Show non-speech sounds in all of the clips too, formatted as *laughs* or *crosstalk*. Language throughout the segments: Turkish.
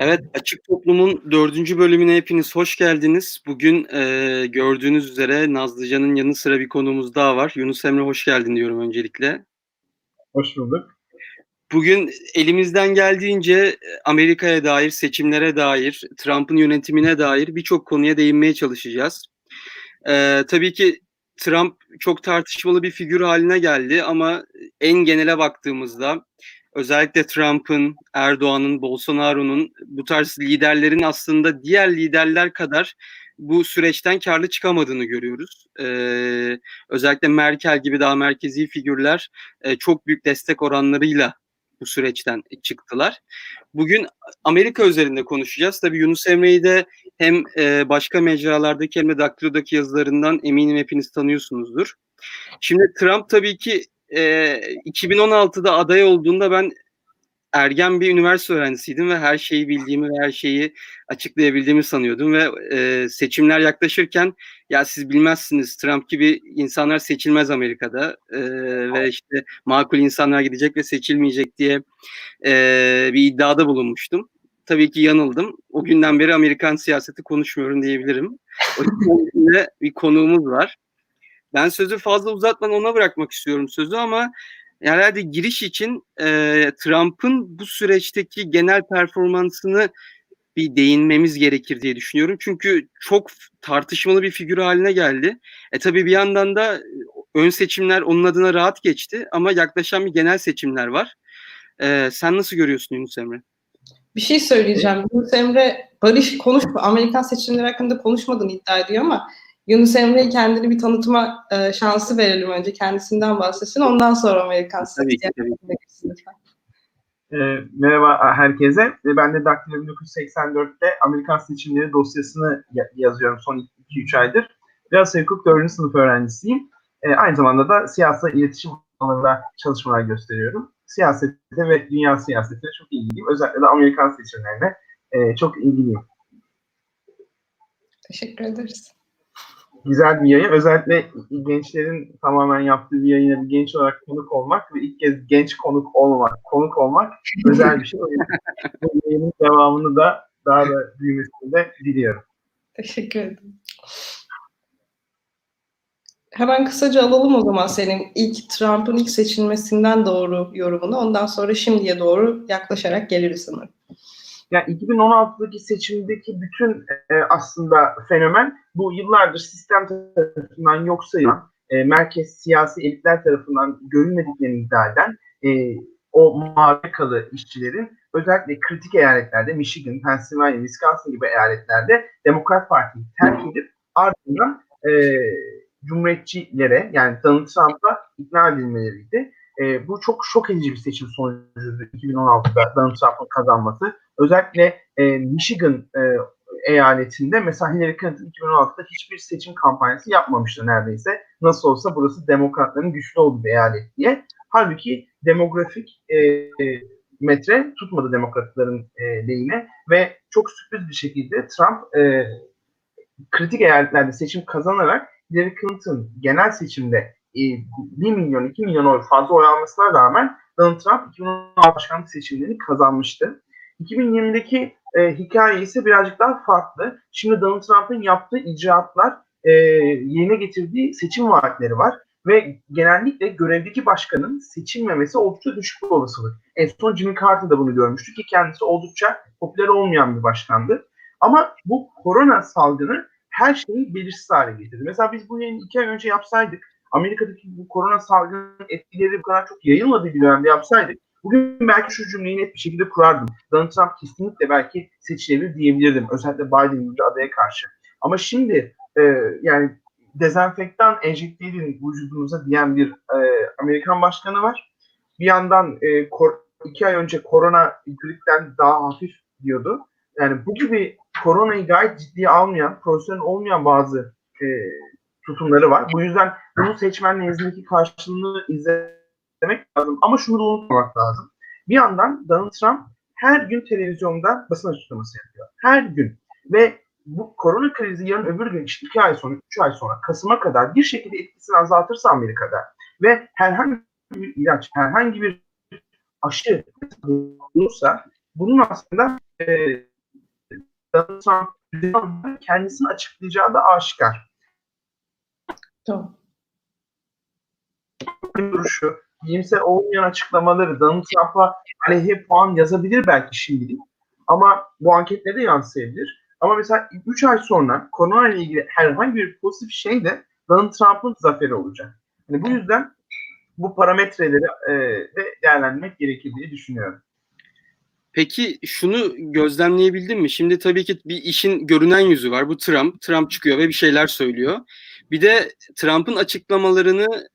Evet, Açık Toplum'un 4. bölümüne hepiniz hoş geldiniz. Bugün, eee, gördüğünüz üzere Nazlıcan'ın yanı sıra bir konuğumuz daha var. Yunus Emre hoş geldin diyorum öncelikle. Hoş bulduk. Bugün elimizden geldiğince, eee, Amerika'ya dair, seçimlere dair, Trump'ın yönetimine dair birçok konuya değinmeye çalışacağız. Eee, tabii ki Trump çok tartışmalı bir figür hâline geldi ama en genele baktığımızda özellikle Trump'ın, Erdoğan'ın, Bolsonaro'nun bu tarz liderlerin aslında diğer liderler kadar bu süreçten kârlı çıkamadığını görüyoruz. Eee, özellikle Merkel gibi daha merkezî figürler, eee, çok büyük destek oranlarıyla bu süreçten çıktılar. Bugün Amerika özelinde konuşacağız. Tabii Yunus Emre'yi de hem, eee, başka mecralardaki hem de Daktilo'daki yazılarından eminim hepiniz tanıyorsunuzdur. Şimdi Trump tabii ki, eee, 2016'da aday olduğunda ben ergen bir üniversite öğrencisiydim ve her şeyi bildiğimi ve her şeyi açıklayabildiğimi sanıyordum ve, eee, seçimler yaklaşırken "Ya, siz bilmezsiniz, Trump gibi insanlar seçilmez Amerika'da, eee, ve işte makul insanlar gidecek ve seçilmeyecek." diye, eee, bir iddiada bulunmuştum. Tabii ki yanıldım. O günden beri Amerikan siyaseti konuşmuyorum diyebilirim. O yüzden de *laughs* bir konuğumuz var. Ben sözü fazla uzatmadan ona bırakmak istiyorum sözü ama herhâlde giriş için, eee, Trump'ın bu süreçteki genel performansını bir değinmemiz gerekir diye düşünüyorum. Çünkü çok tartışmalı bir figür hâline geldi. E, tabii bir yandan da ön seçimler onun adına rahat geçti ama yaklaşan bir genel seçimler var. Eee, sen nasıl görüyorsun Yunus Emre? Bir şey söyleyeceğim. Yunus Emre barış konuş Amerikan seçimleri hakkında konuşmadığını iddia ediyor ama Yunus Emre'ye kendini bir tanıtma, eee, şansı verelim önce. Kendisinden bahsetsin. Ondan sonra Amerikan lütfen. Eee, merhaba herkese. Eee, ben de Daktilo 1984'te Amerikan seçimleri dosyasını ya yazıyorum son 2-3 aydır. Russell Hukuk 4. sınıf öğrencisiyim. Eee, aynı zamanda da siyasal iletişim alanında çalışmalar gösteriyorum. Siyasete ve dünya siyasetine çok ilgiliyim. Özellikle de Amerikan seçimlerine, eee, çok ilgiliyim. Teşekkür ederiz. Güzel bir yayın. Özellikle gençlerin tamamen yaptığı bir yayına bir genç olarak konuk olmak ve ilk kez genç konuk olmamak, konuk olmak özel bir şey. Bu yayının devamını da daha da büyümesini de diliyorum. Teşekkür ederim. Hemen kısaca alalım o zaman senin ilk Trump'ın ilk seçilmesinden doğru yorumunu. Ondan sonra şimdiye doğru yaklaşarak geliriz sanırım. Ya 2016'daki seçimdeki bütün, eee, aslında fenomen bu yıllardır sistem tarafından yok sayılan, eee, merkez siyasi elitler tarafından görülmediklerini iddia eden, eee, o mavi yakalı işçilerin özellikle kritik eyaletlerde Michigan, Pennsylvania, Wisconsin gibi eyaletlerde Demokrat Parti'yi terk edip ardından, eee, cumhuriyetçilere yani Donald Trump'a ikna edilmeleriydi. Eee, bu çok şok edici bir seçim sonucuydu 2016'da Donald Trump'ın kazanması. Özellikle, eee, Michigan, eee, eyaletinde mesela Hillary Clinton 2016'da hiçbir seçim kampanyası yapmamıştı neredeyse. Nasıl olsa burası demokratların güçlü olduğu bir eyalet diye. Hâlbuki demografik, eee, metre tutmadı demokratların, eee, lehine ve çok sürpriz bir şekilde Trump, eee, kritik eyaletlerde seçim kazanarak Hillary Clinton genel seçimde, eee, 1 milyon, 2 milyon oy fazla oy almasına rağmen Donald Trump 2016 başkanlık seçimlerini kazanmıştı. 2020'deki, eee, hikâye ise birazcık daha farklı. Şimdi Donald Trump'ın yaptığı icraatlar, eee, yerine getirdiği seçim vaatleri var ve genellikle görevdeki başkanın seçilmemesi oldukça düşük bir olasılık. En son Jimmy Carter da bunu görmüştü ki kendisi oldukça popüler olmayan bir başkandı. Ama bu korona salgını her şeyi belirsiz hâle getirdi. Mesela biz bu yayını 2 ay önce yapsaydık, Amerika'daki bu korona salgının etkileri bu kadar çok yayılmadığı bir dönemde yapsaydık, bugün belki şu cümleyi net bir şekilde kurardım. Donald Trump kesinlikle belki seçilebilir diyebilirdim. Özellikle Biden gibi adaya karşı. Ama şimdi, eee, yani dezenfektan enjekte edin vücudunuza diyen bir, eee, Amerikan başkanı var. Bir yandan, eee, kor 2 ay önce korona gripten daha hafif diyordu. Yani bu gibi koronayı gayet ciddiye almayan, profesyonel olmayan bazı, eee, tutumları var. Bu yüzden bunun seçmen nezdindeki karşılığını izlemek lazım ama şunu da unutmamak lazım. Bir yandan Donald Trump her gün televizyonda basın açıklaması yapıyor. Her gün ve bu korona krizi yarın öbür gün işte 2 ay sonra, 3 ay sonra kasıma kadar bir şekilde etkisini azaltırsa Amerika'da ve herhangi bir ilaç, herhangi bir aşı bulunursa bunun aslında, Trump kendisini açıklayacağı da aşikar. Tamam. duruşu, iyimser olmayan açıklamaları Donald Trump'a aleyhe puan yazabilir belki şimdilik. Ama bu anketlere de yansıyabilir. Ama mesela 3 ay sonra korona ile ilgili herhangi bir pozitif şey de Donald Trump'ın zaferi olacak. Yani bu yüzden bu parametreleri e, de değerlendirmek gerekir diye düşünüyorum. Peki şunu gözlemleyebildin mi? Şimdi tabii ki bir işin görünen yüzü var. Bu Trump. Trump çıkıyor ve bir şeyler söylüyor. Bir de Trump'ın açıklamalarını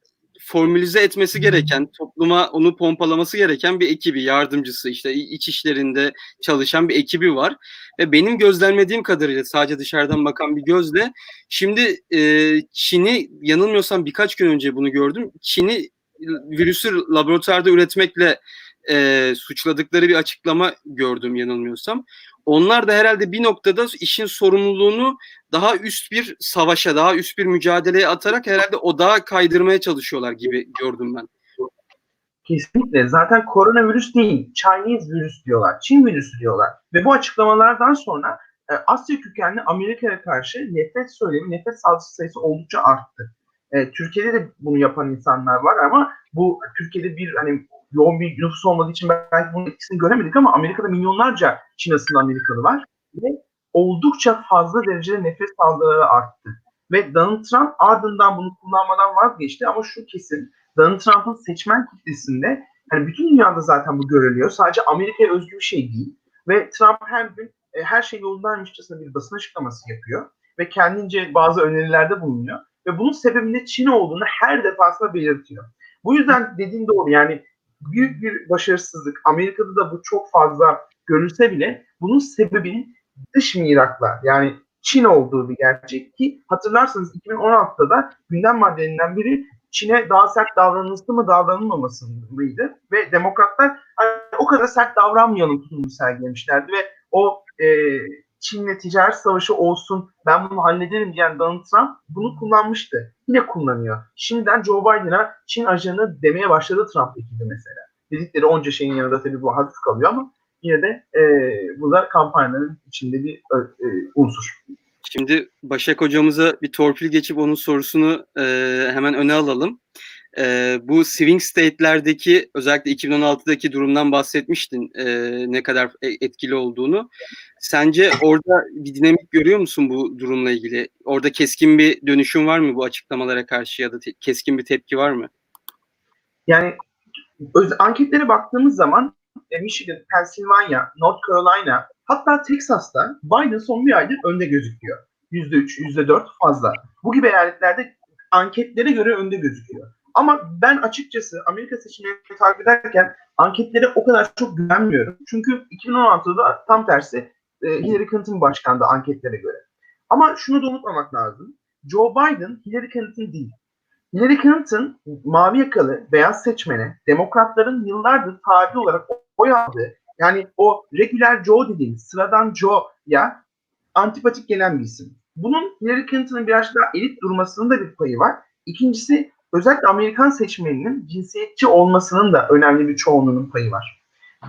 formülize etmesi gereken, topluma onu pompalaması gereken bir ekibi, yardımcısı, işte iç işlerinde çalışan bir ekibi var. Ve benim gözlemlediğim kadarıyla sadece dışarıdan bakan bir gözle şimdi e, Çin'i yanılmıyorsam birkaç gün önce bunu gördüm. Çin'i virüsü laboratuvarda üretmekle e, suçladıkları bir açıklama gördüm yanılmıyorsam. Onlar da herhalde bir noktada işin sorumluluğunu daha üst bir savaşa, daha üst bir mücadeleye atarak herhalde odağa kaydırmaya çalışıyorlar gibi gördüm ben. Kesinlikle. Zaten koronavirüs değil, Chinese virüs diyorlar. Çin virüsü diyorlar. Ve bu açıklamalardan sonra e, Asya kökenli Amerika'ya karşı nefret söylemi, nefret saldırısı sayısı oldukça arttı. E, Türkiye'de de bunu yapan insanlar var ama bu Türkiye'de bir hani yoğun bir nüfus olmadığı için belki bunun etkisini göremedik ama Amerika'da milyonlarca Çin asıllı Amerikalı var ve oldukça fazla derecede nefret saldırıları arttı. Ve Donald Trump ardından bunu kullanmadan vazgeçti ama şu kesin Donald Trump'ın seçmen kitlesinde hani bütün dünyada zaten bu görülüyor. Sadece Amerika'ya özgü bir şey değil. Ve Trump her gün e, her şey yolundaymışçasına bir basın açıklaması yapıyor ve kendince bazı önerilerde bulunuyor ve bunun sebebinde Çin olduğunu her defasında belirtiyor. Bu yüzden dediğin doğru yani büyük bir başarısızlık. Amerika'da da bu çok fazla görülse bile bunun sebebinin dış miraklar yani Çin olduğu bir gerçek ki hatırlarsanız 2016'da da gündem maddelerinden biri Çin'e daha sert davranılması mı davranılmaması mıydı? Ve demokratlar o kadar sert davranmayalım tutumunu sergilemişlerdi ve o e, Çin'le ticaret savaşı olsun ben bunu hallederim diyen Donald Trump bunu kullanmıştı. Yine kullanıyor. Şimdiden Joe Biden'a Çin ajanı demeye başladı Trump ekibi mesela. Dedikleri onca şeyin yanında tabii bu hafif kalıyor ama yine de e, bu da kampanyanın içinde bir e, unsur. Şimdi Başak hocamıza bir torpil geçip onun sorusunu e, hemen öne alalım. E, bu swing state'lerdeki özellikle 2016'daki durumdan bahsetmiştin e, ne kadar etkili olduğunu. Sence orada bir dinamik görüyor musun bu durumla ilgili? Orada keskin bir dönüşüm var mı bu açıklamalara karşı ya da te- keskin bir tepki var mı? Yani öz, anketlere baktığımız zaman e, Michigan, Pennsylvania, North Carolina hatta Texas'ta Biden son bir aydır önde gözüküyor. %3, %4 fazla. Bu gibi eyaletlerde anketlere göre önde gözüküyor. Ama ben açıkçası Amerika seçimlerini takip ederken anketlere o kadar çok güvenmiyorum. Çünkü 2016'da tam tersi e, Hillary Clinton başkandı anketlere göre. Ama şunu da unutmamak lazım. Joe Biden Hillary Clinton değil. Hillary Clinton mavi yakalı beyaz seçmene demokratların yıllardır tabi olarak oy aldığı yani o regular Joe dediğimiz sıradan Joe'ya antipatik gelen bir isim. Bunun Hillary Clinton'ın biraz daha elit durmasının da bir payı var. İkincisi özellikle Amerikan seçmeninin cinsiyetçi olmasının da önemli bir çoğunluğunun payı var.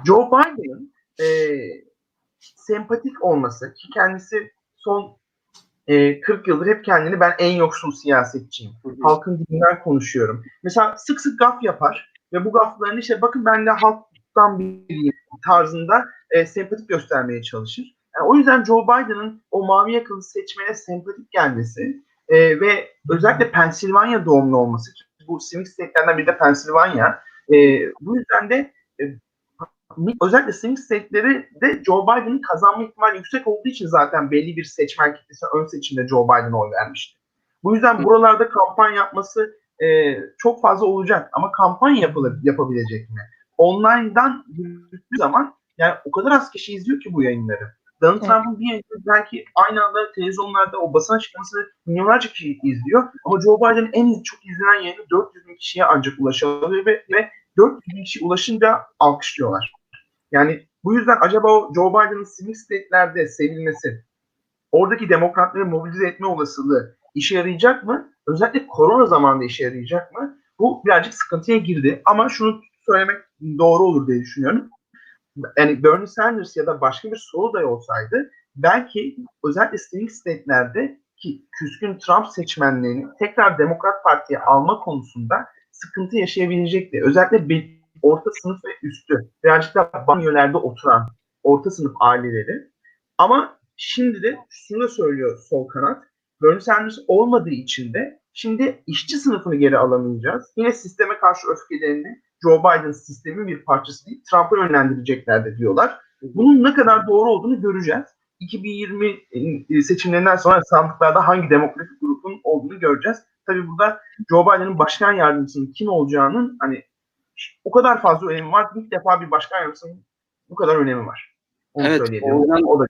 Joe Biden'ın e, sempatik olması ki kendisi son e, 40 yıldır hep kendini ben en yoksul siyasetçiyim. Halkın dilinden konuşuyorum. Mesela sık sık gaf yapar ve bu gaflarını işte bakın ben de halktan biriyim tarzında e, sempatik göstermeye çalışır. Yani o yüzden Joe Biden'ın o mavi yakalı seçmene sempatik gelmesi e, ve özellikle Pennsylvania doğumlu olması bu swing state'lerden biri de Pennsylvania. E, bu yüzden de e, özellikle swing state'leri de Joe Biden'ın kazanma ihtimali yüksek olduğu için zaten belli bir seçmen kitlesi ön seçimde Joe Biden'a oy vermişti. Bu yüzden buralarda kampanya yapması e, çok fazla olacak ama kampanya yapılır, yapabilecek mi? Online'dan yürüttüğü zaman yani o kadar az kişi izliyor ki bu yayınları. Donald evet. Trump'ın bir yayını belki aynı anda televizyonlarda o basın açıklamasını milyonlarca kişi izliyor. Ama Joe Biden'ın en çok izlenen yayını 400 bin kişiye ancak ulaşabiliyor ve, ve 400 bin kişi ulaşınca alkışlıyorlar. Yani bu yüzden acaba o Joe Biden'ın swing state'lerde sevilmesi, oradaki demokratları mobilize etme olasılığı işe yarayacak mı? Özellikle korona zamanında işe yarayacak mı? Bu birazcık sıkıntıya girdi. Ama şunu söylemek doğru olur diye düşünüyorum. Yani Bernie Sanders ya da başka bir solo day olsaydı belki özellikle swing state'lerde ki küskün Trump seçmenlerini tekrar Demokrat Parti'ye alma konusunda sıkıntı yaşayabilecekti. Özellikle bir orta sınıf ve üstü, birazcık daha banyolerde oturan orta sınıf aileleri. Ama şimdi de şunu da söylüyor sol kanat. Bernie Sanders olmadığı için de şimdi işçi sınıfını geri alamayacağız. Yine sisteme karşı öfkelerini Joe Biden sistemin bir parçası değil, Trump'a yönlendirecekler de diyorlar. Bunun ne kadar doğru olduğunu göreceğiz. 2020 seçimlerinden sonra sandıklarda hangi demokratik grubun olduğunu göreceğiz. Tabii burada Joe Biden'ın başkan yardımcısının kim olacağının hani o kadar fazla önemi var. İlk defa bir başkan yardımcısının bu kadar önemi var. Onu Evet, oradan- O da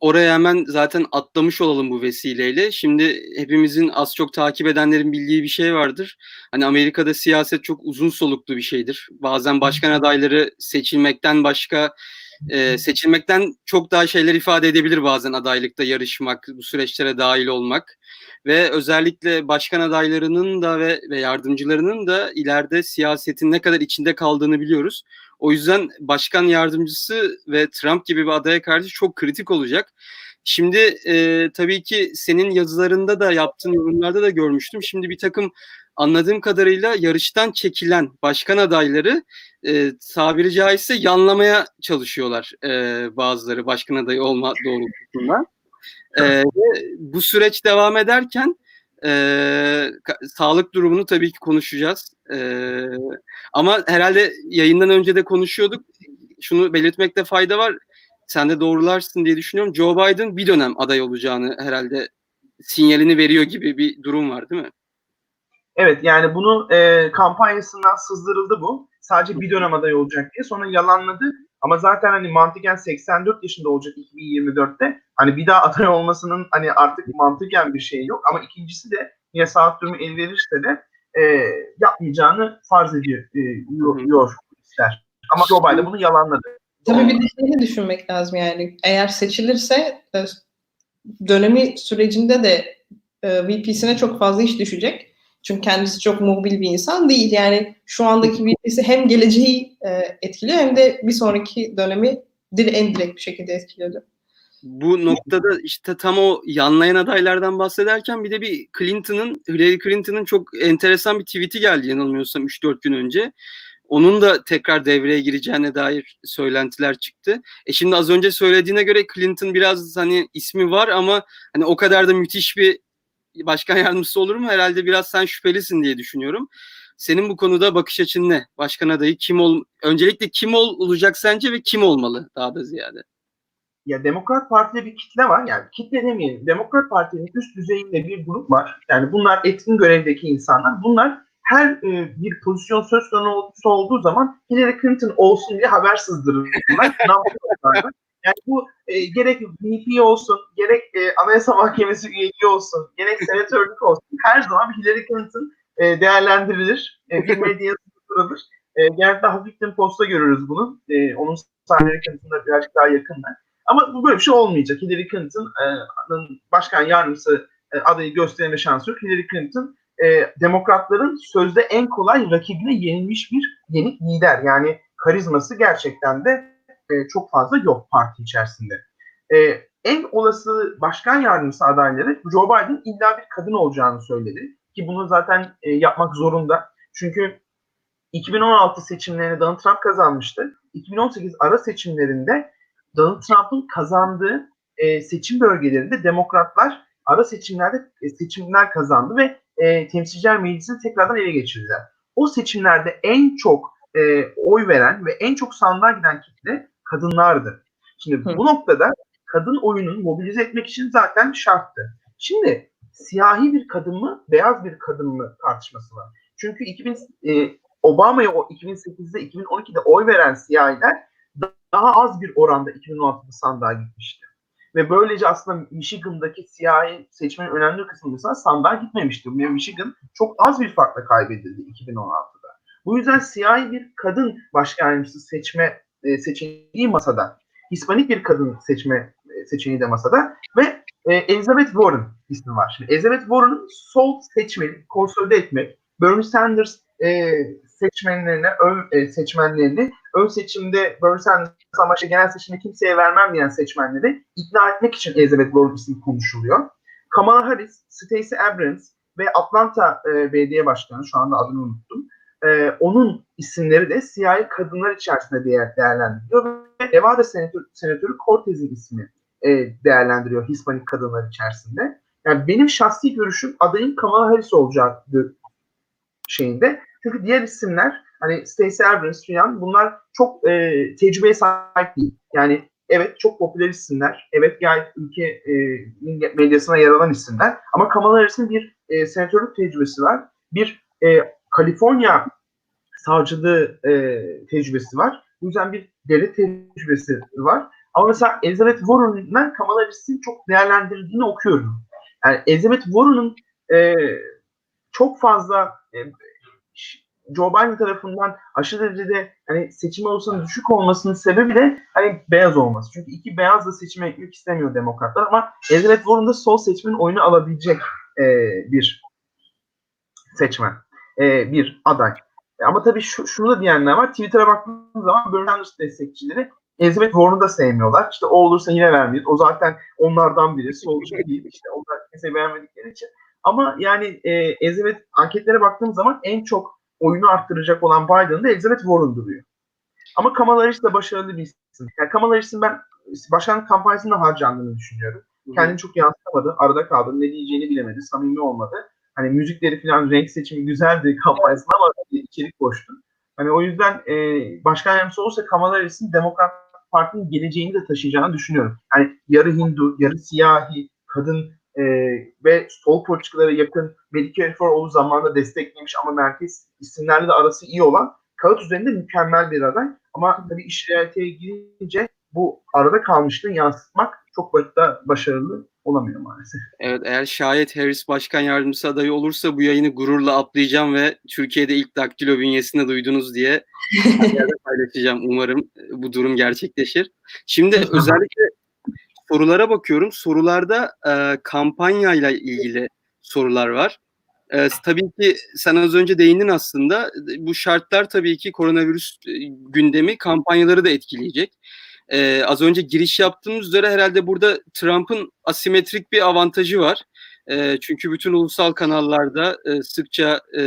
Oraya hemen zaten atlamış olalım bu vesileyle. Şimdi hepimizin az çok takip edenlerin bildiği bir şey vardır. Hani Amerika'da siyaset çok uzun soluklu bir şeydir. Bazen başkan adayları seçilmekten başka e, seçilmekten çok daha şeyler ifade edebilir bazen adaylıkta yarışmak, bu süreçlere dahil olmak ve özellikle başkan adaylarının da ve, ve yardımcılarının da ileride siyasetin ne kadar içinde kaldığını biliyoruz. O yüzden başkan yardımcısı ve Trump gibi bir adaya karşı çok kritik olacak. Şimdi e, tabii ki senin yazılarında da yaptığın yorumlarda da görmüştüm. Şimdi bir takım anladığım kadarıyla yarıştan çekilen başkan adayları e, tabiri caizse yanlamaya çalışıyorlar e, bazıları başkan adayı olma doğrultusunda. E, bu süreç devam ederken e, sağlık durumunu tabii ki konuşacağız. E, ama herhalde yayından önce de konuşuyorduk. Şunu belirtmekte fayda var. Sen de doğrularsın diye düşünüyorum. Joe Biden bir dönem aday olacağını herhalde sinyalini veriyor gibi bir durum var değil mi? Evet yani bunu e, kampanyasından sızdırıldı bu. Sadece bir dönem aday olacak diye. Sonra yalanladı. Ama zaten hani mantıken 84 yaşında olacak 2024'te. Hani bir daha aday olmasının hani artık mantıken bir şey yok. Ama ikincisi de yine sağlık durumu el verirse de e, yapmayacağını farz ediyor. E, yor, yor ister. Ama Joe Biden bunu yalanladı. Tabii bir de şeyi düşünmek lazım yani. Eğer seçilirse e, dönemi sürecinde de e, VP'sine çok fazla iş düşecek. Çünkü kendisi çok mobil bir insan değil. Yani şu andaki VP'si hem geleceği e, etkiliyor hem de bir sonraki dönemi en direkt bir şekilde etkiliyordu. Bu noktada işte tam o yanlayan adaylardan bahsederken bir de bir Clinton'ın, Hillary Clinton'ın çok enteresan bir tweet'i geldi yanılmıyorsam 3-4 gün önce. Onun da tekrar devreye gireceğine dair söylentiler çıktı. E şimdi az önce söylediğine göre Clinton biraz hani ismi var ama hani o kadar da müthiş bir başkan yardımcısı olur mu? Herhalde biraz sen şüphelisin diye düşünüyorum. Senin bu konuda bakış açın ne? Başkan adayı kim ol? Öncelikle kim ol olacak sence ve kim olmalı daha da ziyade? ya Demokrat Parti'de bir kitle var. Yani kitle demeyelim. Demokrat Parti'nin üst düzeyinde bir grup var. Yani bunlar etkin görevdeki insanlar. Bunlar her e, bir pozisyon söz konusu olduğu zaman Hillary Clinton olsun diye haber sızdırırlar. *laughs* yani bu e, gerek VP olsun, gerek e, Anayasa Mahkemesi üyeliği olsun, gerek senatörlük olsun her zaman Hillary Clinton e, değerlendirilir. E, bir *laughs* medya sızdırılır. E, genellikle Huffington Post'ta görürüz bunu. E, onun Hillary Clinton'la birazcık daha yakınlar. Ama bu böyle bir şey olmayacak. Hillary Clinton'ın başkan yardımcısı e, adayı gösterme şansı yok. Hillary Clinton e, demokratların sözde en kolay rakibine yenilmiş bir yenik lider. Yani karizması gerçekten de e, çok fazla yok parti içerisinde. E, en olası başkan yardımcısı adayları Joe Biden illa bir kadın olacağını söyledi. Ki bunu zaten e, yapmak zorunda. Çünkü 2016 seçimlerini Donald Trump kazanmıştı. 2018 ara seçimlerinde Donald Trump'ın kazandığı e, seçim bölgelerinde demokratlar ara seçimlerde e, seçimler kazandı ve e, temsilciler meclisini tekrardan ele geçirdiler. O seçimlerde en çok e, oy veren ve en çok sandığa giden kitle kadınlardı. Şimdi Hı. bu noktada kadın oyunun mobilize etmek için zaten şarttı. Şimdi siyahi bir kadın mı, beyaz bir kadın mı tartışması var. Çünkü 2000, e, Obama'ya o 2008'de, 2012'de oy veren siyahiler daha az bir oranda 2016'da sandığa gitmişti. Ve böylece aslında Michigan'daki siyahi seçmenin önemli kısmı mesela sandığa gitmemişti. Michigan çok az bir farkla kaybedildi 2016'da. Bu yüzden siyahi bir kadın başkan yardımcısı seçme e, seçeneği masada. Hispanik bir kadın seçme e, seçeneği de masada. Ve e, Elizabeth Warren ismi var. Şimdi Elizabeth Warren'ın sol seçmeni konsolide etmek, Bernie Sanders e, seçmenlerine, ön, e, seçmenlerini ön seçimde Bernie Sanders ama işte genel seçimde kimseye vermem diyen seçmenleri ikna etmek için Elizabeth Warren ismi konuşuluyor. Kamala Harris, Stacey Abrams ve Atlanta e, Belediye Başkanı, şu anda adını unuttum. E, onun isimleri de siyahi kadınlar içerisinde değer, değerlendiriliyor. Ve Nevada senatör, senatörü Cortez'in ismi e, değerlendiriyor Hispanik kadınlar içerisinde. Yani benim şahsi görüşüm adayın Kamala Harris olacağı şeyinde. Çünkü diğer isimler hani Stacey Abrams falan bunlar çok e, tecrübeye sahip değil. Yani evet çok popüler isimler. Evet gayet ülke e, medyasına yer alan isimler. Ama Kamala Harris'in bir e, senatörlük tecrübesi var. Bir e, Kaliforniya savcılığı e, tecrübesi var. Bu yüzden bir devlet tecrübesi var. Ama mesela Elizabeth Warren'ın Kamala Harris'in çok değerlendirdiğini okuyorum. Yani Elizabeth Warren'ın e, çok fazla e, Joe Biden tarafından aşırı derecede hani seçim olasılığının düşük olmasının sebebi de hani beyaz olması. Çünkü iki beyazla seçime ekmek istemiyor demokratlar ama Elizabeth Warren da sol seçmenin oyunu alabilecek e, bir seçmen, e, bir aday. E, ama tabii şu, şunu da diyenler var. Twitter'a baktığınız zaman Bernie Sanders destekçileri Elizabeth Warren'ı da sevmiyorlar. İşte o olursa yine vermeyiz. O zaten onlardan biri. Solcu değil. İşte onlar kimse beğenmedikleri için. Ama yani e, Elizabeth anketlere baktığım zaman en çok oyunu arttıracak olan Biden'da Elizabeth Warren duruyor. Ama Kamala Harris de başarılı bir isim. Yani Kamala Harris'in ben başkanlık kampanyasında harcandığını düşünüyorum. Kendini çok yansıtamadı. Arada kaldı. Ne diyeceğini bilemedi. Samimi olmadı. Hani müzikleri falan renk seçimi güzeldi *laughs* kampanyasında ama içerik boştu. Hani o yüzden e, başkan yardımcısı olursa Kamala Harris'in Demokrat Parti'nin geleceğini de taşıyacağını düşünüyorum. Hani yarı Hindu, yarı siyahi, kadın e, ve sol politikalara yakın Medicare for All'u zamanında desteklemiş ama merkez isimlerle de arası iyi olan kağıt üzerinde mükemmel bir aday. Ama tabii iş realiteye girince bu arada kalmışlığı yansıtmak çok da başarılı olamıyor maalesef. Evet eğer şayet Harris başkan yardımcısı adayı olursa bu yayını gururla atlayacağım ve Türkiye'de ilk daktilo bünyesinde duydunuz diye *laughs* paylaşacağım. Umarım bu durum gerçekleşir. Şimdi özellikle sorulara bakıyorum. Sorularda e, kampanyayla ilgili sorular var. E, tabii ki sen az önce değindin aslında. Bu şartlar tabii ki koronavirüs gündemi kampanyaları da etkileyecek. Ee, az önce giriş yaptığımız üzere herhalde burada Trump'ın asimetrik bir avantajı var. Ee, çünkü bütün ulusal kanallarda e, sıkça e,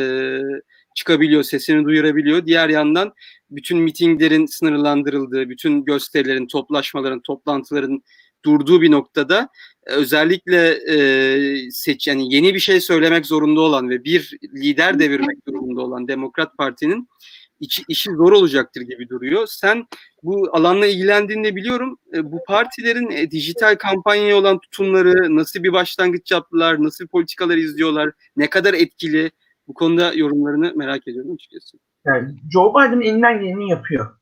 çıkabiliyor, sesini duyurabiliyor. Diğer yandan bütün mitinglerin sınırlandırıldığı, bütün gösterilerin, toplaşmaların, toplantıların durduğu bir noktada özellikle e, seç yani yeni bir şey söylemek zorunda olan ve bir lider devirmek *laughs* durumunda olan Demokrat Parti'nin içi, işi zor olacaktır gibi duruyor. Sen bu alanla ilgilendiğini biliyorum. E, bu partilerin e, dijital kampanyaya olan tutumları nasıl bir başlangıç yaptılar, nasıl politikalar izliyorlar, ne kadar etkili bu konuda yorumlarını merak ediyorum açıkçası. Yani Joe Biden elinden geleni yapıyor.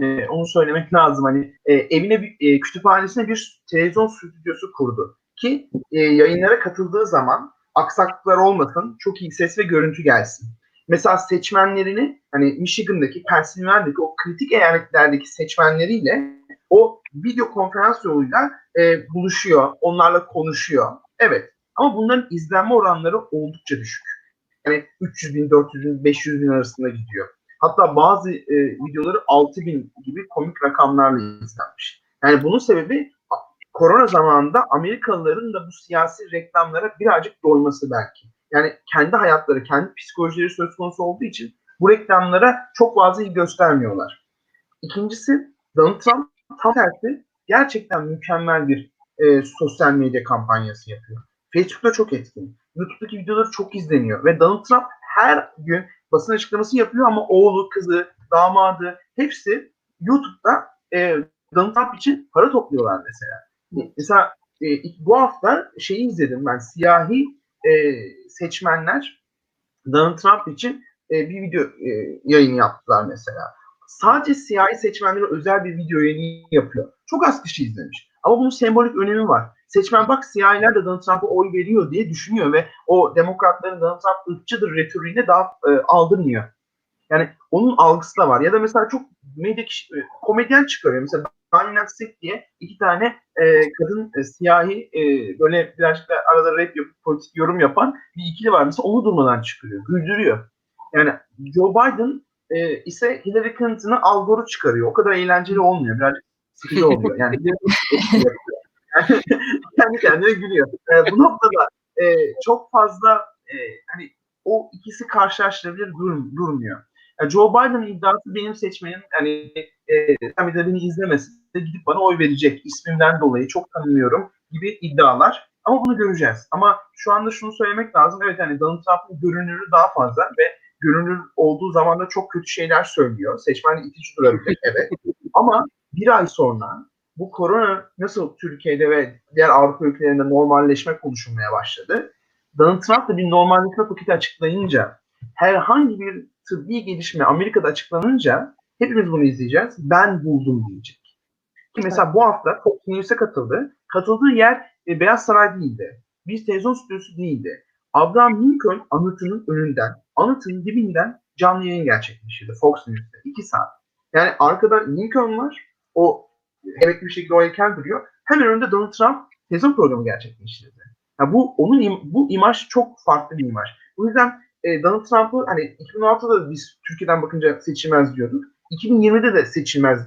Ee, onu söylemek lazım. Hani e, evine e, kütüphanesine bir televizyon stüdyosu kurdu ki e, yayınlara katıldığı zaman aksaklıklar olmasın, çok iyi ses ve görüntü gelsin mesela seçmenlerini hani Michigan'daki, Pennsylvania'daki o kritik eyaletlerdeki seçmenleriyle o video konferans yoluyla e, buluşuyor, onlarla konuşuyor. Evet ama bunların izlenme oranları oldukça düşük. Yani 300 bin, 400 bin, 500 bin arasında gidiyor. Hatta bazı e, videoları 6 bin gibi komik rakamlarla izlenmiş. Yani bunun sebebi korona zamanında Amerikalıların da bu siyasi reklamlara birazcık doyması belki. Yani kendi hayatları, kendi psikolojileri söz konusu olduğu için bu reklamlara çok fazla iyi göstermiyorlar. İkincisi Donald Trump tam tersi gerçekten mükemmel bir e, sosyal medya kampanyası yapıyor. Facebook'ta çok etkin. YouTube'daki videoları çok izleniyor ve Donald Trump her gün basın açıklaması yapıyor ama oğlu, kızı, damadı hepsi YouTube'da e, Donald Trump için para topluyorlar mesela. Mesela e, bu hafta şeyi izledim ben siyahi e, seçmenler Donald Trump için e, bir video e, yayını yaptılar mesela. Sadece siyahi seçmenlere özel bir video yayını yapıyor. Çok az kişi izlemiş. Ama bunun sembolik önemi var. Seçmen bak siyahiler de Donald Trump'a oy veriyor diye düşünüyor ve o demokratların Donald Trump ırkçıdır retoriğine daha e, aldırmıyor. Yani onun algısı da var. Ya da mesela çok medya e, komedyen çıkarıyor. Mesela Sek diye iki tane e, kadın e, siyahi e, böyle birazcık da arada rap yapıp politik yorum yapan bir ikili var. Mesela onu durmadan çıkarıyor. Güldürüyor. Yani Joe Biden e, ise Hillary Clinton'ı Al Gore'u çıkarıyor. O kadar eğlenceli olmuyor. Birazcık sıkıcı oluyor. Yani, yani *laughs* *laughs* kendi kendine gülüyor. E, bu noktada e, çok fazla e, hani o ikisi karşılaştırabilir durum, durmuyor. Yani Joe Biden'ın iddiası benim seçmenim hani e, de beni izlemesin de gidip bana oy verecek ismimden dolayı çok tanımıyorum gibi iddialar. Ama bunu göreceğiz. Ama şu anda şunu söylemek lazım. Evet hani Donald Trump'ın görünürü daha fazla ve görünür olduğu zaman da çok kötü şeyler söylüyor. Seçmenle itici durabilir. Evet. Ama bir ay sonra bu korona nasıl Türkiye'de ve diğer Avrupa ülkelerinde normalleşme konuşulmaya başladı. Donald Trump da bir normalleşme paketi açıklayınca herhangi bir tıbbi gelişme Amerika'da açıklanınca hepimiz bunu izleyeceğiz. Ben buldum diyecek. Ki mesela bu hafta Fox News'e katıldı. Katıldığı yer e, Beyaz Saray değildi. Bir televizyon stüdyosu değildi. Abraham Lincoln anıtının önünden, anıtının dibinden canlı yayın gerçekleştirdi Fox News'te. iki saat. Yani arkada Lincoln var. O emekli bir şekilde o heykel duruyor. Hemen önünde Donald Trump televizyon programı gerçekleştirdi. Yani bu onun bu imaj çok farklı bir imaj. Bu yüzden e, Donald Trump'ı hani 2016'da da biz Türkiye'den bakınca seçilmez diyorduk. 2020'de de seçilmez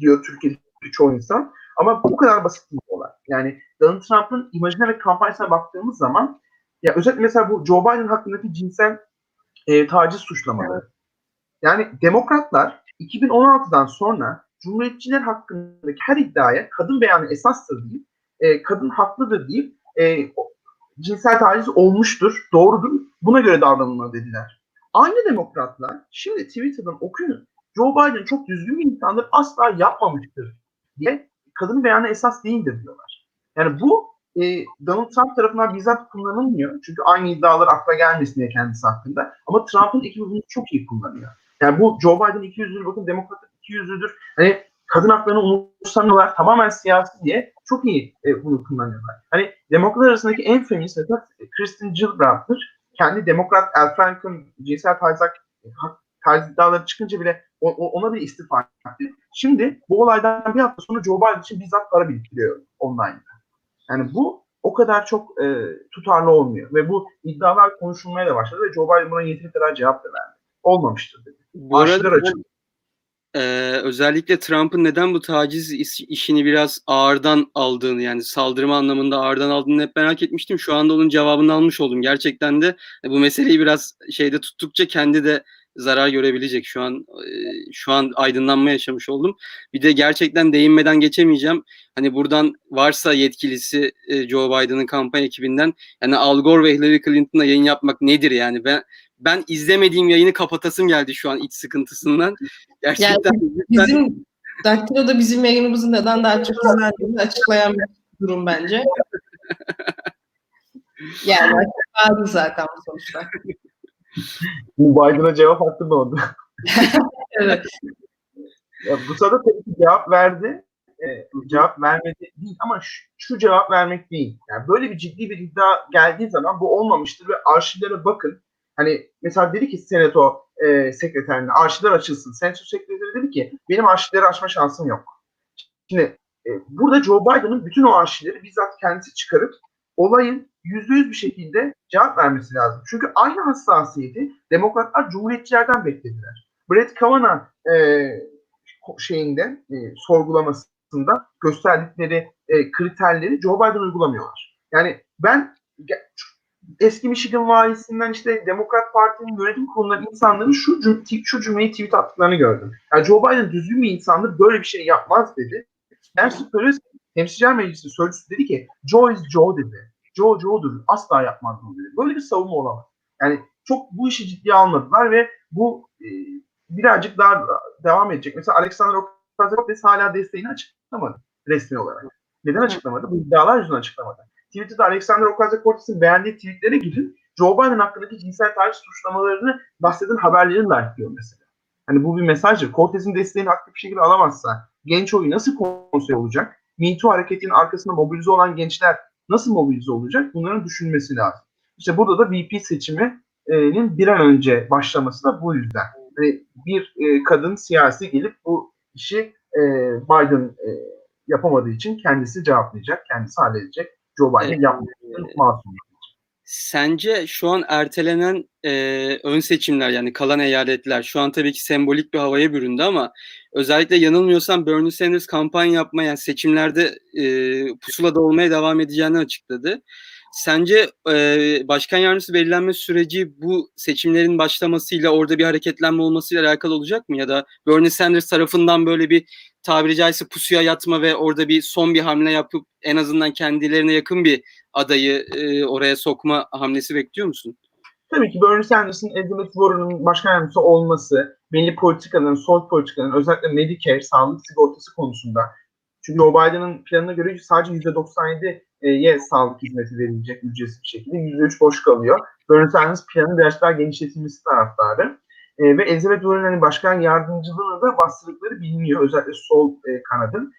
diyor Türkiye'deki çoğu insan. Ama bu kadar basit bir olay. Yani Donald Trump'ın imajına ve kampanyasına baktığımız zaman ya özellikle mesela bu Joe Biden hakkındaki cinsel e, taciz suçlamaları. Yani demokratlar 2016'dan sonra Cumhuriyetçiler hakkındaki her iddiaya kadın beyanı esastır deyip, e, kadın haklıdır deyip e, cinsel taciz olmuştur, doğrudur, buna göre davranılmalı dediler. Aynı demokratlar şimdi Twitter'dan okuyun, Joe Biden çok düzgün bir insandır, asla yapmamıştır diye kadın beyanı esas değildir diyorlar. Yani bu e, Donald Trump tarafından bizzat kullanılmıyor. Çünkü aynı iddialar akla gelmesin diye kendisi hakkında. Ama Trump'ın ekibi bunu çok iyi kullanıyor. Yani bu Joe Biden 200'lüdür, bakın demokrat 200'lüdür. Hani kadın haklarını umursamıyorlar, tamamen siyasi diye çok iyi e, bunu kullanıyorlar. Hani demokratlar arasındaki en feminist mesela Kristen Gillibrand'dır. Kendi demokrat Al Franken cinsel taciz, taciz iddiaları çıkınca bile o, o, ona bir istifa etti. Şimdi bu olaydan bir hafta sonra Joe Biden için bizzat para biriktiriyor online'da. Yani bu o kadar çok e, tutarlı olmuyor. Ve bu iddialar konuşulmaya da başladı ve Joe Biden buna yeteri kadar cevap da verdi. Olmamıştır dedi. Bu arada açıldı. E, özellikle Trump'ın neden bu taciz iş- işini biraz ağırdan aldığını yani saldırma anlamında ağırdan aldığını hep merak etmiştim. Şu anda onun cevabını almış oldum. Gerçekten de e, bu meseleyi biraz şeyde tuttukça kendi de zarar görebilecek. Şu an e, şu an aydınlanma yaşamış oldum. Bir de gerçekten değinmeden geçemeyeceğim. Hani buradan varsa yetkilisi e, Joe Biden'ın kampanya ekibinden yani Al Gore ve Hillary Clinton'la yayın yapmak nedir yani? Ben ben izlemediğim yayını kapatasım geldi şu an iç sıkıntısından. Gerçekten Bizim Daktilo'da bizim yayınımızın neden daha çok izlendiğini açıklayan bir durum bence. *laughs* Yani açıklandı zaten bu sonuçta. Bu Biden'a cevap hakkı oldu. *laughs* Evet. Ya, bu sırada tabii ki cevap verdi. Ee, cevap vermedi değil ama şu, şu cevap vermek değil. Yani böyle bir ciddi bir iddia geldiği zaman bu olmamıştır ve arşivlere bakın. Hani mesela dedi ki senato e, sekreterine arşivler açılsın. Senato sekreteri dedi ki benim arşivleri açma şansım yok. Şimdi e, burada Joe Biden'ın bütün o arşivleri bizzat kendisi çıkarıp olayın yüzde yüz bir şekilde cevap vermesi lazım. Çünkü aynı hassasiyeti demokratlar cumhuriyetçilerden beklediler. Brett Kavanaugh e, şeyinde e, sorgulamasında gösterdikleri e, kriterleri Joe Biden uygulamıyorlar. Yani ben eski Michigan valisinden işte Demokrat Parti'nin yönetim kurulundan insanların şu, cüm şu cümleyi tweet attıklarını gördüm. Yani Joe Biden düzgün bir insandır böyle bir şey yapmaz dedi. Nancy Pelosi Temsilciler Meclisi sözcüsü dedi ki Joe is Joe dedi. Joe Joe'dur. Asla yapmaz bunu dedi. Böyle bir savunma olamaz. Yani çok bu işi ciddiye almadılar ve bu e, birazcık daha devam edecek. Mesela Alexander Ocasio-Cortez hala desteğini açıklamadı resmi olarak. Neden açıklamadı? Bu iddialar yüzünden açıklamadı. Twitter'da Alexander Ocasio-Cortez'in beğendiği tweetlere gidin. Joe Biden hakkındaki cinsel taciz suçlamalarını bahseden haberlerini likeliyor mesela. Hani bu bir mesajdır. Cortez'in desteğini aktif bir şekilde alamazsa genç oyu nasıl konser olacak? Me hareketinin arkasında mobilize olan gençler nasıl mobilize olacak? Bunların düşünmesi lazım. İşte burada da VP seçiminin bir an önce başlaması da bu yüzden. Hani bir e, kadın siyasi gelip bu işi e, Biden e, yapamadığı için kendisi cevaplayacak, kendisi halledecek. Joe Biden yapmayacak, masum. Sence şu an ertelenen e, ön seçimler yani kalan eyaletler şu an tabii ki sembolik bir havaya büründü ama özellikle yanılmıyorsam Bernie Sanders kampanya yapmaya yani seçimlerde e, pusulada olmaya devam edeceğini açıkladı. Sence e, başkan yardımcısı belirlenme süreci bu seçimlerin başlamasıyla orada bir hareketlenme olmasıyla alakalı olacak mı? Ya da Bernie Sanders tarafından böyle bir tabiri caizse pusuya yatma ve orada bir son bir hamle yapıp en azından kendilerine yakın bir adayı e, oraya sokma hamlesi bekliyor musun? Tabii ki Bernie Sanders'ın Elizabeth Warren'ın başkan yardımcısı olması, belli politikaların, sol politikaların özellikle Medicare, sağlık sigortası konusunda çünkü Joe Biden'ın planına göre sadece %97'ye sağlık hizmeti verilecek ücretsiz bir şekilde. %3 boş kalıyor. Bernie Sanders planı biraz daha genişletilmesi taraftarı. E, ve Elizabeth Warren'ın hani başkan yardımcılığını da bastırdıkları biliniyor. Özellikle sol e, kanadın.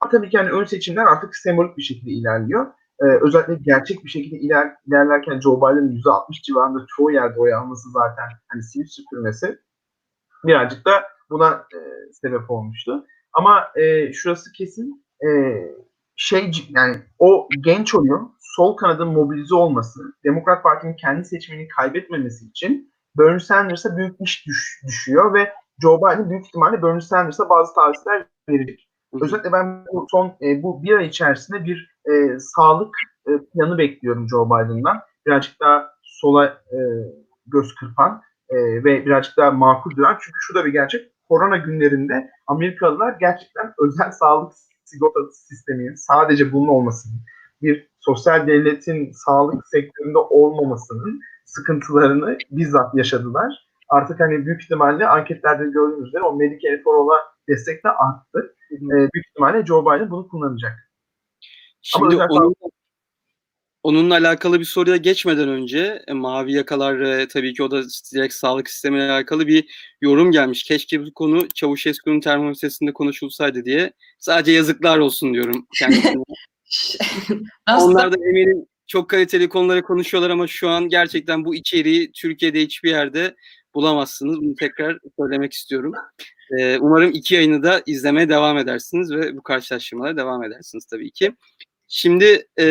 Ama tabii ki hani ön seçimler artık sembolik bir şekilde ilerliyor. Ee, özellikle gerçek bir şekilde iler, ilerlerken Joe Biden'ın %60 civarında çoğu yerde oy alması zaten hani sivil süpürmesi birazcık da buna e, sebep olmuştu. Ama e, şurası kesin e, şey yani o genç oyun sol kanadın mobilize olması, Demokrat Parti'nin kendi seçmenini kaybetmemesi için Bernie Sanders'a büyük iş düş, düşüyor ve Joe Biden büyük ihtimalle Bernie Sanders'a bazı tavsiyeler verecek. Özellikle ben bu son e, bu bir ay içerisinde bir e, sağlık e, planı bekliyorum Joe Biden'dan. Birazcık daha sola e, göz kırpan e, ve birazcık daha makul duran. Çünkü şu da bir gerçek. Korona günlerinde Amerikalılar gerçekten *laughs* özel sağlık sigortası sisteminin sadece bunun olmasının, bir sosyal devletin sağlık sektöründe olmamasının sıkıntılarını bizzat yaşadılar. Artık hani büyük ihtimalle anketlerde gördüğünüz üzere o Medicare for All'a destek de arttı. E, büyük ihtimalle Joe Biden bunu kullanacak. Şimdi onun, onunla alakalı bir soruya geçmeden önce e, mavi yakalar e, tabii ki o da direkt sağlık sistemiyle alakalı bir yorum gelmiş. Keşke bu konu Çavuşescu'nun termometresinde konuşulsaydı diye. Sadece yazıklar olsun diyorum *laughs* kendisine. Onlar da eminim çok kaliteli konuları konuşuyorlar ama şu an gerçekten bu içeriği Türkiye'de hiçbir yerde bulamazsınız. Bunu tekrar söylemek istiyorum. Ee, umarım iki yayını da izlemeye devam edersiniz ve bu karşılaştırmalara devam edersiniz tabii ki. Şimdi e,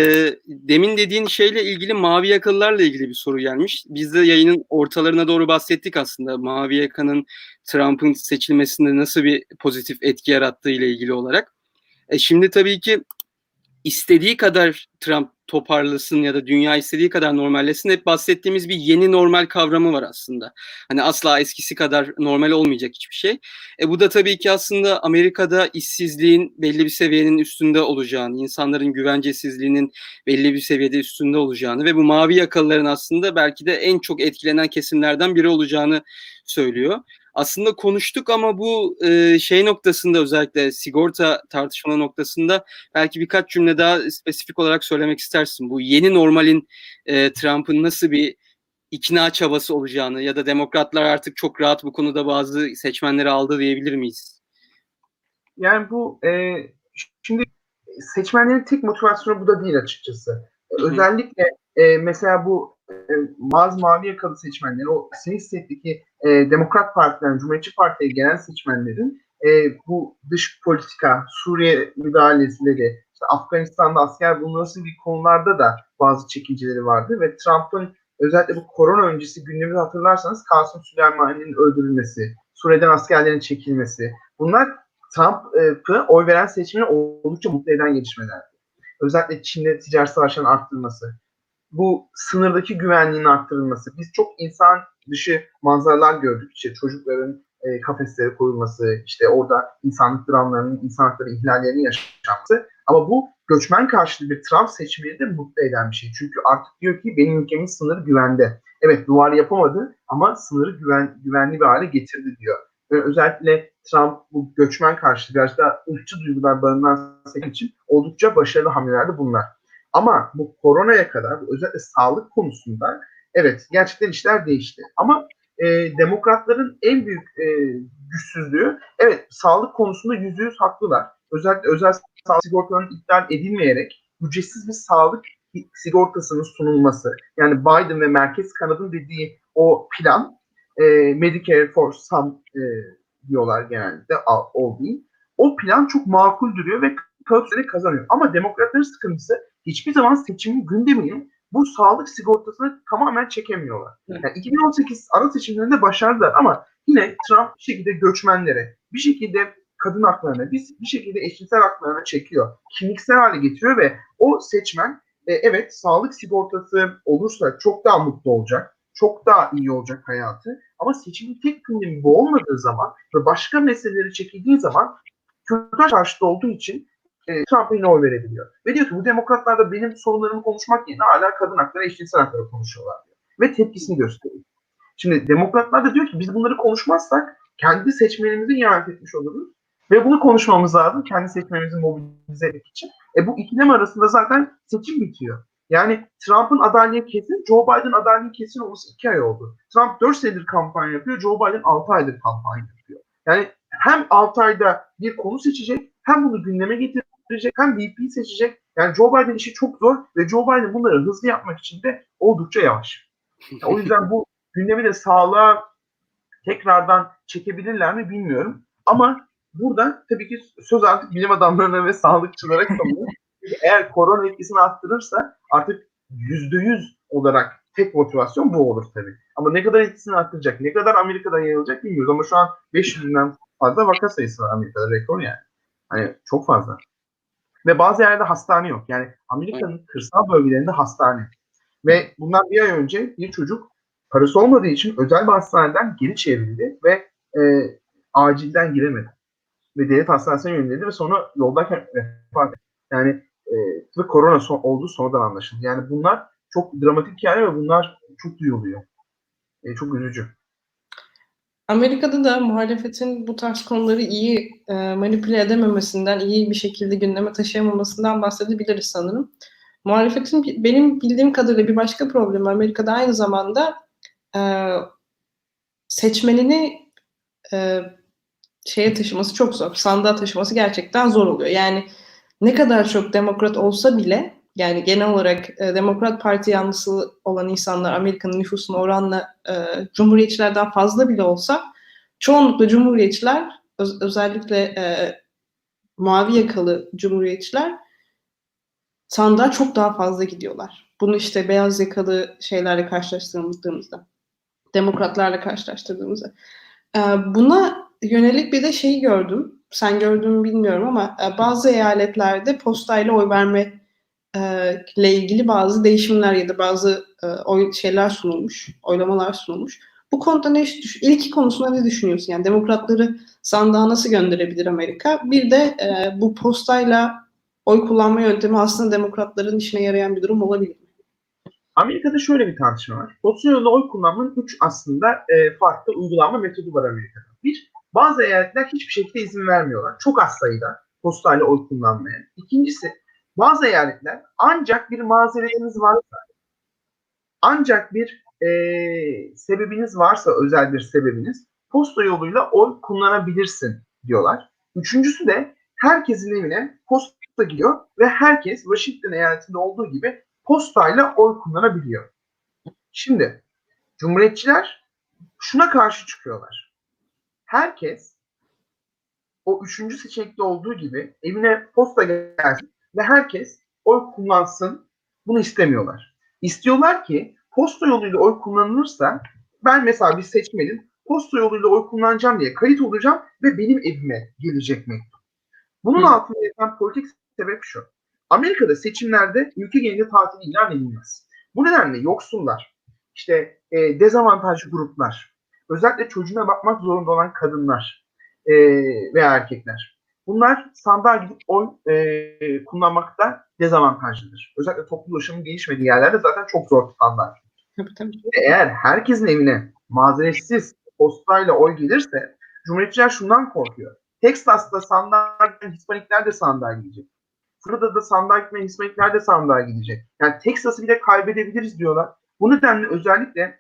demin dediğin şeyle ilgili mavi yakalılarla ilgili bir soru gelmiş. Biz de yayının ortalarına doğru bahsettik aslında. Mavi yakanın Trump'ın seçilmesinde nasıl bir pozitif etki yarattığı ile ilgili olarak. E, şimdi tabii ki istediği kadar Trump toparlasın ya da dünya istediği kadar normallesin hep bahsettiğimiz bir yeni normal kavramı var aslında. Hani asla eskisi kadar normal olmayacak hiçbir şey. E bu da tabii ki aslında Amerika'da işsizliğin belli bir seviyenin üstünde olacağını, insanların güvencesizliğinin belli bir seviyede üstünde olacağını ve bu mavi yakalıların aslında belki de en çok etkilenen kesimlerden biri olacağını söylüyor aslında konuştuk ama bu e, şey noktasında özellikle sigorta tartışma noktasında belki birkaç cümle daha spesifik olarak söylemek istersin. Bu yeni normalin e, Trump'ın nasıl bir ikna çabası olacağını ya da demokratlar artık çok rahat bu konuda bazı seçmenleri aldı diyebilir miyiz? Yani bu e, şimdi seçmenlerin tek motivasyonu bu da değil açıkçası. Hı-hı. Özellikle e, mesela bu e, bazı mavi yakalı seçmenler, o State'deki e, Demokrat Parti'den Cumhuriyetçi Parti'ye gelen seçmenlerin e, bu dış politika, Suriye müdahaleleri, işte Afganistan'da asker bulunması gibi konularda da bazı çekinceleri vardı ve Trump'ın özellikle bu korona öncesi gündemini hatırlarsanız Kasım Süleyman'ın öldürülmesi, Suriye'den askerlerin çekilmesi bunlar Trump'ı oy veren seçmeni oldukça mutlu eden gelişmelerdi. Özellikle Çin'de ticaret savaşlarının arttırılması, bu sınırdaki güvenliğin arttırılması. Biz çok insan dışı manzaralar gördük. İşte çocukların e, kafeslere koyulması, işte orada insanlık dramlarının, insan ihlallerinin yaşanması. Ama bu göçmen karşıtı bir Trump seçmeni de mutlu eden bir şey. Çünkü artık diyor ki benim ülkemin sınırı güvende. Evet duvar yapamadı ama sınırı güven, güvenli bir hale getirdi diyor. Ve özellikle Trump bu göçmen karşıtı biraz da ırkçı duygular barındıran seçim için oldukça başarılı hamlelerdi bunlar. Ama bu koronaya kadar özellikle sağlık konusunda evet gerçekten işler değişti. Ama e, demokratların en büyük e, güçsüzlüğü evet sağlık konusunda yüzde yüz haklılar. Özellikle özel sağlık sigortalarının iptal edilmeyerek ücretsiz bir sağlık sigortasının sunulması. Yani Biden ve Merkez Kanad'ın dediği o plan e, Medicare for Some e, diyorlar genelde değil. O plan çok makul duruyor ve kağıt kazanıyor. Ama demokratların sıkıntısı hiçbir zaman seçimin gündemini bu sağlık sigortasını tamamen çekemiyorlar. Yani 2018 ara seçimlerinde başardılar ama yine Trump bir şekilde göçmenlere, bir şekilde kadın haklarına, bir, bir şekilde eşcinsel haklarına çekiyor. Kimliksel hale getiriyor ve o seçmen e, evet sağlık sigortası olursa çok daha mutlu olacak. Çok daha iyi olacak hayatı. Ama seçimin tek gündemi bu olmadığı zaman ve başka meseleleri çekildiği zaman kürtaj karşıtı olduğu için e, Trump'a yine oy verebiliyor. Ve diyor ki bu demokratlar da benim sorunlarımı konuşmak yerine hala kadın hakları, eşcinsel hakları konuşuyorlar diyor. Ve tepkisini gösteriyor. Şimdi demokratlar da diyor ki biz bunları konuşmazsak kendi seçmenimizi ihanet etmiş oluruz. Ve bunu konuşmamız lazım kendi seçmenimizi mobilize etmek için. E bu ikilem arasında zaten seçim bitiyor. Yani Trump'ın adaylığı kesin, Joe Biden adaylığı kesin olması iki ay oldu. Trump 4 senedir kampanya yapıyor, Joe Biden 6 aydır kampanya yapıyor. Yani hem 6 ayda bir konu seçecek, hem bunu gündeme getirecek, hem VP seçecek. Yani Joe Biden işi çok zor ve Joe Biden bunları hızlı yapmak için de oldukça yavaş. Yani o yüzden bu gündemi de sağlığa tekrardan çekebilirler mi bilmiyorum. Ama burada tabii ki söz artık bilim adamlarına ve sağlıkçılara kalıyor. Eğer korona etkisini arttırırsa artık yüzde yüz olarak tek motivasyon bu olur tabii. Ama ne kadar etkisini arttıracak, ne kadar Amerika'da yayılacak bilmiyoruz. Ama şu an 500 binden fazla vaka sayısı var Amerika'da rekor yani. Hani çok fazla. Ve bazı yerlerde hastane yok. Yani Amerika'nın kırsal bölgelerinde hastane. Ve bundan bir ay önce bir çocuk parası olmadığı için özel bir hastaneden geri çevrildi ve e, acilden giremedi. Ve devlet hastanesine yönlendirdi ve sonra yoldayken vefat etti. Yani e, ve korona son, olduğu sonradan anlaşıldı. Yani bunlar çok dramatik hikaye ve bunlar çok duyuluyor. E, çok üzücü. Amerika'da da muhalefetin bu tarz konuları iyi e, manipüle edememesinden, iyi bir şekilde gündeme taşıyamamasından bahsedebiliriz sanırım. Muhalefetin benim bildiğim kadarıyla bir başka problemi Amerika'da aynı zamanda e, seçmenini e, şeye taşıması çok zor. Sandığa taşıması gerçekten zor oluyor. Yani ne kadar çok demokrat olsa bile yani genel olarak e, Demokrat Parti yanlısı olan insanlar Amerika'nın nüfusuna oranla e, Cumhuriyetçilerden fazla bile olsa çoğunlukla Cumhuriyetçiler öz- özellikle e, mavi yakalı Cumhuriyetçiler sandığa çok daha fazla gidiyorlar. Bunu işte beyaz yakalı şeylerle karşılaştırdığımızda, demokratlarla karşılaştırdığımızda. E, buna yönelik bir de şeyi gördüm. Sen gördün bilmiyorum ama e, bazı eyaletlerde postayla oy verme ile ilgili bazı değişimler ya da bazı e, oy şeyler sunulmuş, oylamalar sunulmuş. Bu konuda ne düş- ilki konusunda ne düşünüyorsun? Yani demokratları sandığa nasıl gönderebilir Amerika? Bir de e, bu postayla oy kullanma yöntemi aslında demokratların işine yarayan bir durum olabilir mi? Amerika'da şöyle bir tartışma var. Posta oy kullanmanın üç aslında e, farklı uygulama metodu var Amerika'da. Bir, bazı eyaletler hiçbir şekilde izin vermiyorlar. Çok az sayıda postayla oy kullanmaya. İkincisi, bazı eyaletler ancak bir mazeretiniz varsa, ancak bir e, sebebiniz varsa, özel bir sebebiniz, posta yoluyla oy kullanabilirsin diyorlar. Üçüncüsü de herkesin evine posta gidiyor ve herkes Washington eyaletinde olduğu gibi postayla oy kullanabiliyor. Şimdi Cumhuriyetçiler şuna karşı çıkıyorlar. Herkes o üçüncü seçenekte olduğu gibi evine posta gelsin ve herkes oy kullansın. Bunu istemiyorlar. İstiyorlar ki posta yoluyla oy kullanılırsa ben mesela bir seçmenim posta yoluyla oy kullanacağım diye kayıt olacağım ve benim evime gelecek mektup. Bunun Hı. altında yatan politik sebep şu. Amerika'da seçimlerde ülke genelinde tatil ilan edilmez. Bu nedenle yoksullar, işte e, dezavantajlı gruplar, özellikle çocuğuna bakmak zorunda olan kadınlar e, veya erkekler. Bunlar sandığa gidip oy e, kullanmakta dezavantajlıdır. Özellikle toplu ulaşımın gelişmediği yerlerde zaten çok zor. Tabii tabii. Ve eğer herkesin evine mazeretsiz postayla oy gelirse Cumhuriyetçiler şundan korkuyor. Texas'ta sandığa giden Hispanikler de sandığa gidecek. Florida'da sandığa gitmeyen Hispanikler de sandığa gidecek. Yani Texas'ı bile kaybedebiliriz diyorlar. Bu nedenle özellikle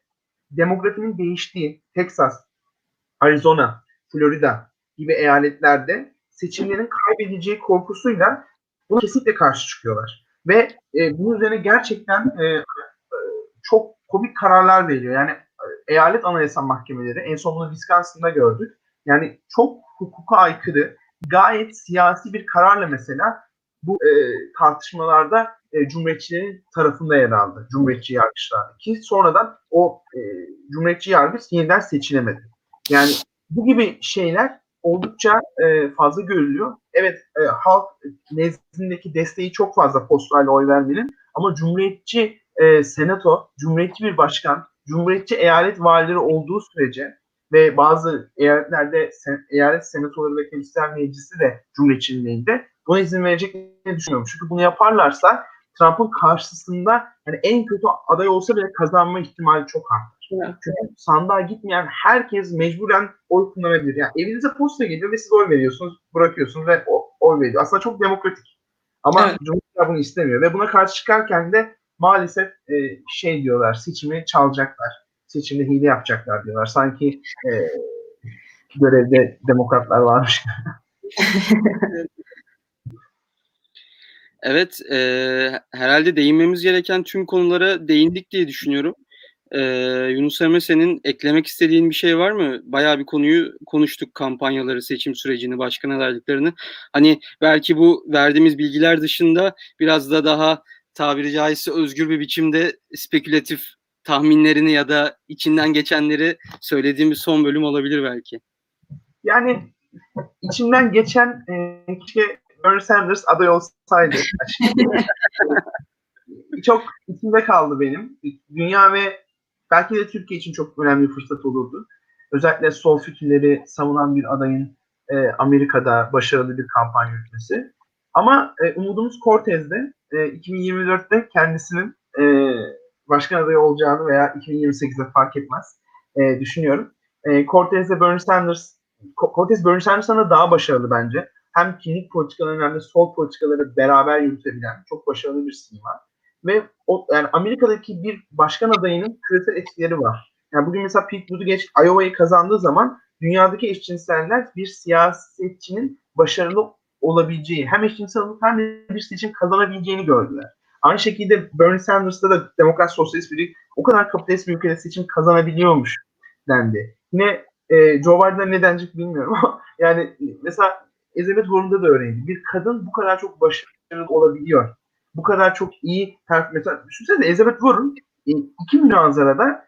demografinin değiştiği Texas, Arizona, Florida gibi eyaletlerde seçimlerin kaybedileceği korkusuyla buna kesinlikle karşı çıkıyorlar. Ve e, bunun üzerine gerçekten e, e, çok komik kararlar veriyor. Yani e, eyalet anayasa mahkemeleri en son bunu Wisconsin'da gördük. Yani çok hukuka aykırı, gayet siyasi bir kararla mesela bu e, tartışmalarda e, Cumhuriyetçilerin tarafında yer aldı. Cumhuriyetçi yargıçlar. Ki sonradan o e, Cumhuriyetçi yargıç yeniden seçilemedi. Yani bu gibi şeyler oldukça e, fazla görülüyor. Evet e, halk nezdindeki desteği çok fazla postayla oy vermenin ama Cumhuriyetçi e, senato, Cumhuriyetçi bir başkan, Cumhuriyetçi eyalet valileri olduğu sürece ve bazı eyaletlerde sen, eyalet senatoları ve temsilciler meclisi de Cumhuriyetçinin elinde buna izin vereceklerini düşünüyorum. Çünkü bunu yaparlarsa Trump'ın karşısında yani en kötü aday olsa bile kazanma ihtimali çok artar. Evet. Çünkü sandığa gitmeyen herkes mecburen oy kullanabilir. Yani evinize posta geliyor ve siz oy veriyorsunuz, bırakıyorsunuz ve oy veriyor. Aslında çok demokratik. Ama Evet. Cumhuriyetçiler bunu istemiyor ve buna karşı çıkarken de maalesef e, şey diyorlar, seçimi çalacaklar. Seçimde hile yapacaklar diyorlar. Sanki e, görevde demokratlar varmış. *laughs* Evet, eee, herhalde değinmemiz gereken tüm konulara değindik diye düşünüyorum. Eee, Yunus Emre senin eklemek istediğin bir şey var mı? Bayağı bir konuyu konuştuk, kampanyaları, seçim sürecini, başkan adaylıklarını. Hani belki bu verdiğimiz bilgiler dışında biraz da daha tabiri caizse özgür bir biçimde spekülatif tahminlerini ya da içinden geçenleri söylediğimiz son bölüm olabilir belki. Yani içimden geçen e, keşke Bernie Sanders aday olsaydı. *laughs* çok içimde kaldı benim. Dünya ve belki de Türkiye için çok önemli bir fırsat olurdu. Özellikle sol fikirleri savunan bir adayın e, Amerika'da başarılı bir kampanya yürütmesi. Ama e, umudumuz Cortez'de e, 2024'te kendisinin e, başkan adayı olacağını veya 2028'de fark etmez e, düşünüyorum. E, Cortez'de Bernie Sanders Cortez Bernie Sanders'tan da daha başarılı bence. Hem klinik politikaların hem de sol politikaları beraber yürütebilen çok başarılı bir sima. Ve o, yani Amerika'daki bir başkan adayının küresel etkileri var. Yani bugün mesela Pete Buttigieg Iowa'yı kazandığı zaman dünyadaki eşcinseller bir siyasetçinin başarılı olabileceği, hem eşcinsel olup hem de bir seçim kazanabileceğini gördüler. Aynı şekilde Bernie Sanders'ta da Demokrat Sosyalist Birlik o kadar kapitalist bir ülkede seçim kazanabiliyormuş dendi. Yine e, Joe Biden'a ne bilmiyorum ama *laughs* yani mesela Elizabeth Warren'da da öyleydi. Bir kadın bu kadar çok başarılı olabiliyor. Bu kadar çok iyi mesela düşünsene Elizabeth Warren e, iki münazarada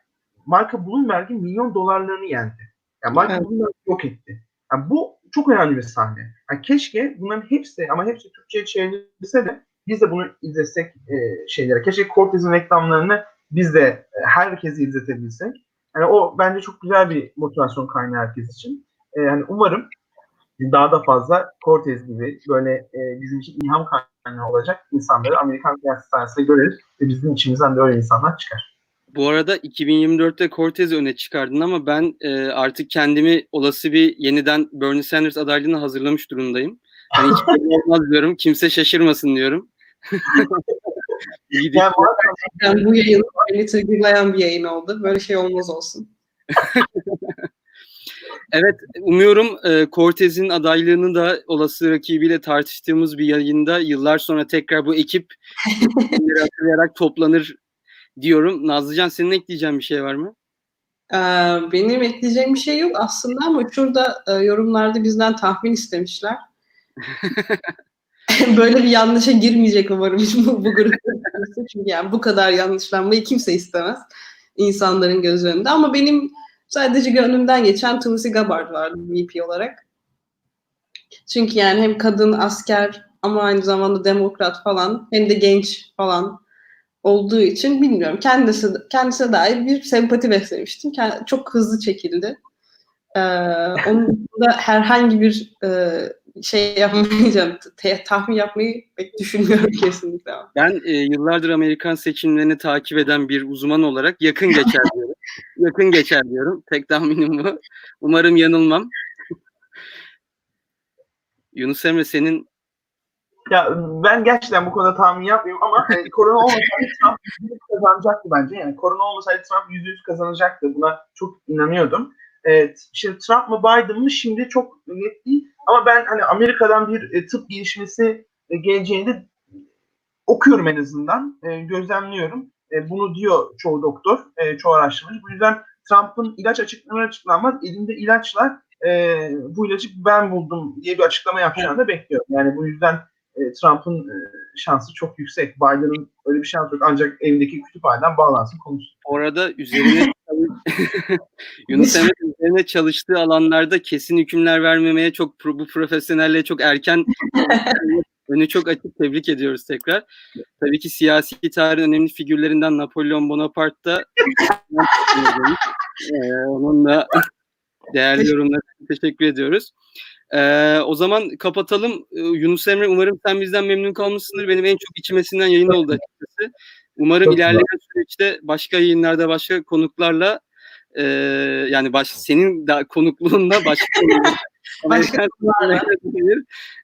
Michael Bloomberg'in milyon dolarlarını yendi. Yani Michael Evet. Bloomberg yok etti. Yani bu çok önemli bir sahne. Yani keşke bunların hepsi ama hepsi Türkçe'ye çevrilse de biz de bunu izlesek e, şeylere. Keşke Cortez'in reklamlarını biz de e, herkese izletebilsek. Yani o bence çok güzel bir motivasyon kaynağı herkes için. E, yani umarım daha da fazla Cortez gibi böyle e, bizim için ilham kaynağı olacak insanları Amerikan siyaset sahnesinde görürüz ve bizim içimizden de öyle insanlar çıkar. Bu arada 2024'te Cortez'i öne çıkardın ama ben e, artık kendimi olası bir yeniden Bernie Sanders adaylığına hazırlamış durumdayım. Hani hiç *laughs* olmaz diyorum. Kimse şaşırmasın diyorum. *laughs* İyi Yani bu Yani bu yayın beni triggerlayan bir yayın oldu. Böyle şey olmaz olsun. *laughs* Evet, umuyorum e, Cortez'in adaylığını da olası rakibiyle tartıştığımız bir yayında yıllar sonra tekrar bu ekip *laughs* hatırlayarak toplanır diyorum. Nazlıcan senin ekleyeceğin bir şey var mı? Ee, benim ekleyeceğim bir şey yok aslında ama şurada e, yorumlarda bizden tahmin istemişler. *laughs* Böyle bir yanlışa girmeyecek umarım bu, bu grupta. Çünkü yani bu kadar yanlışlanmayı kimse istemez insanların göz önünde. Ama benim sadece gönlümden geçen Tulsi Gabbard vardı VP olarak. Çünkü yani hem kadın asker ama aynı zamanda demokrat falan hem de genç falan olduğu için bilmiyorum. Kendisi kendisine dair bir sempati beslemiştim. Çok hızlı çekildi. Ee, onun da herhangi bir e, şey yapmayacağım, te- tahmin yapmayı pek düşünmüyorum *laughs* kesinlikle. Ben e, yıllardır Amerikan seçimlerini takip eden bir uzman olarak yakın geçer diyorum. Yakın geçer diyorum. Tek tahminim bu. Umarım yanılmam. Yunus Emre senin Ya ben gerçekten bu konuda tahmin yapmıyorum ama e, korona olmasaydı Trump %100 kazanacaktı bence. Yani korona olmasaydı Trump %100 kazanacaktı. Buna çok inanıyordum. Evet, şimdi Trump mı Biden mı şimdi çok net değil. Ama ben hani Amerika'dan bir e, tıp gelişmesi e, geleceğini okuyorum en azından. E, gözlemliyorum. E, bunu diyor çoğu doktor, e, çoğu araştırmacı. Bu yüzden Trump'ın ilaç açıklanır açıklanmaz elinde ilaçla e, bu ilacı ben buldum diye bir açıklama yapacağını da bekliyorum. Yani bu yüzden e, Trump'ın e, şansı çok yüksek. Biden'ın öyle bir şansı yok. Ancak evindeki kütüphaneden bağlansın konuşsun. Orada üzerine *laughs* Yunus Emre üzerine çalıştığı alanlarda kesin hükümler vermemeye çok bu profesyonelliğe çok erken *laughs* önü çok açık tebrik ediyoruz tekrar. Tabii ki siyasi tarihin önemli figürlerinden Napolyon Bonaparte da *laughs* Ee, onun da değerli yorumlarına teşekkür ediyoruz. Ee, o zaman kapatalım. Ee, Yunus Emre umarım sen bizden memnun kalmışsındır. Benim en çok içime sinen yayın oldu açıkçası. Umarım Çok güzel. ilerleyen süreçte başka yayınlarda başka konuklarla e, yani baş, senin da konukluğunda başka *laughs* Konuklarla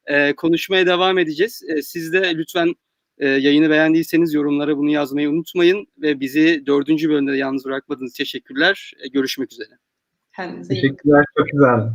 e, konuşmaya devam edeceğiz. E, siz de lütfen e, yayını beğendiyseniz yorumlara bunu yazmayı unutmayın ve bizi dördüncü bölümde yalnız bırakmadığınız için teşekkürler. E, görüşmek üzere. Kendinize. Teşekkürler. Çok güzeldi.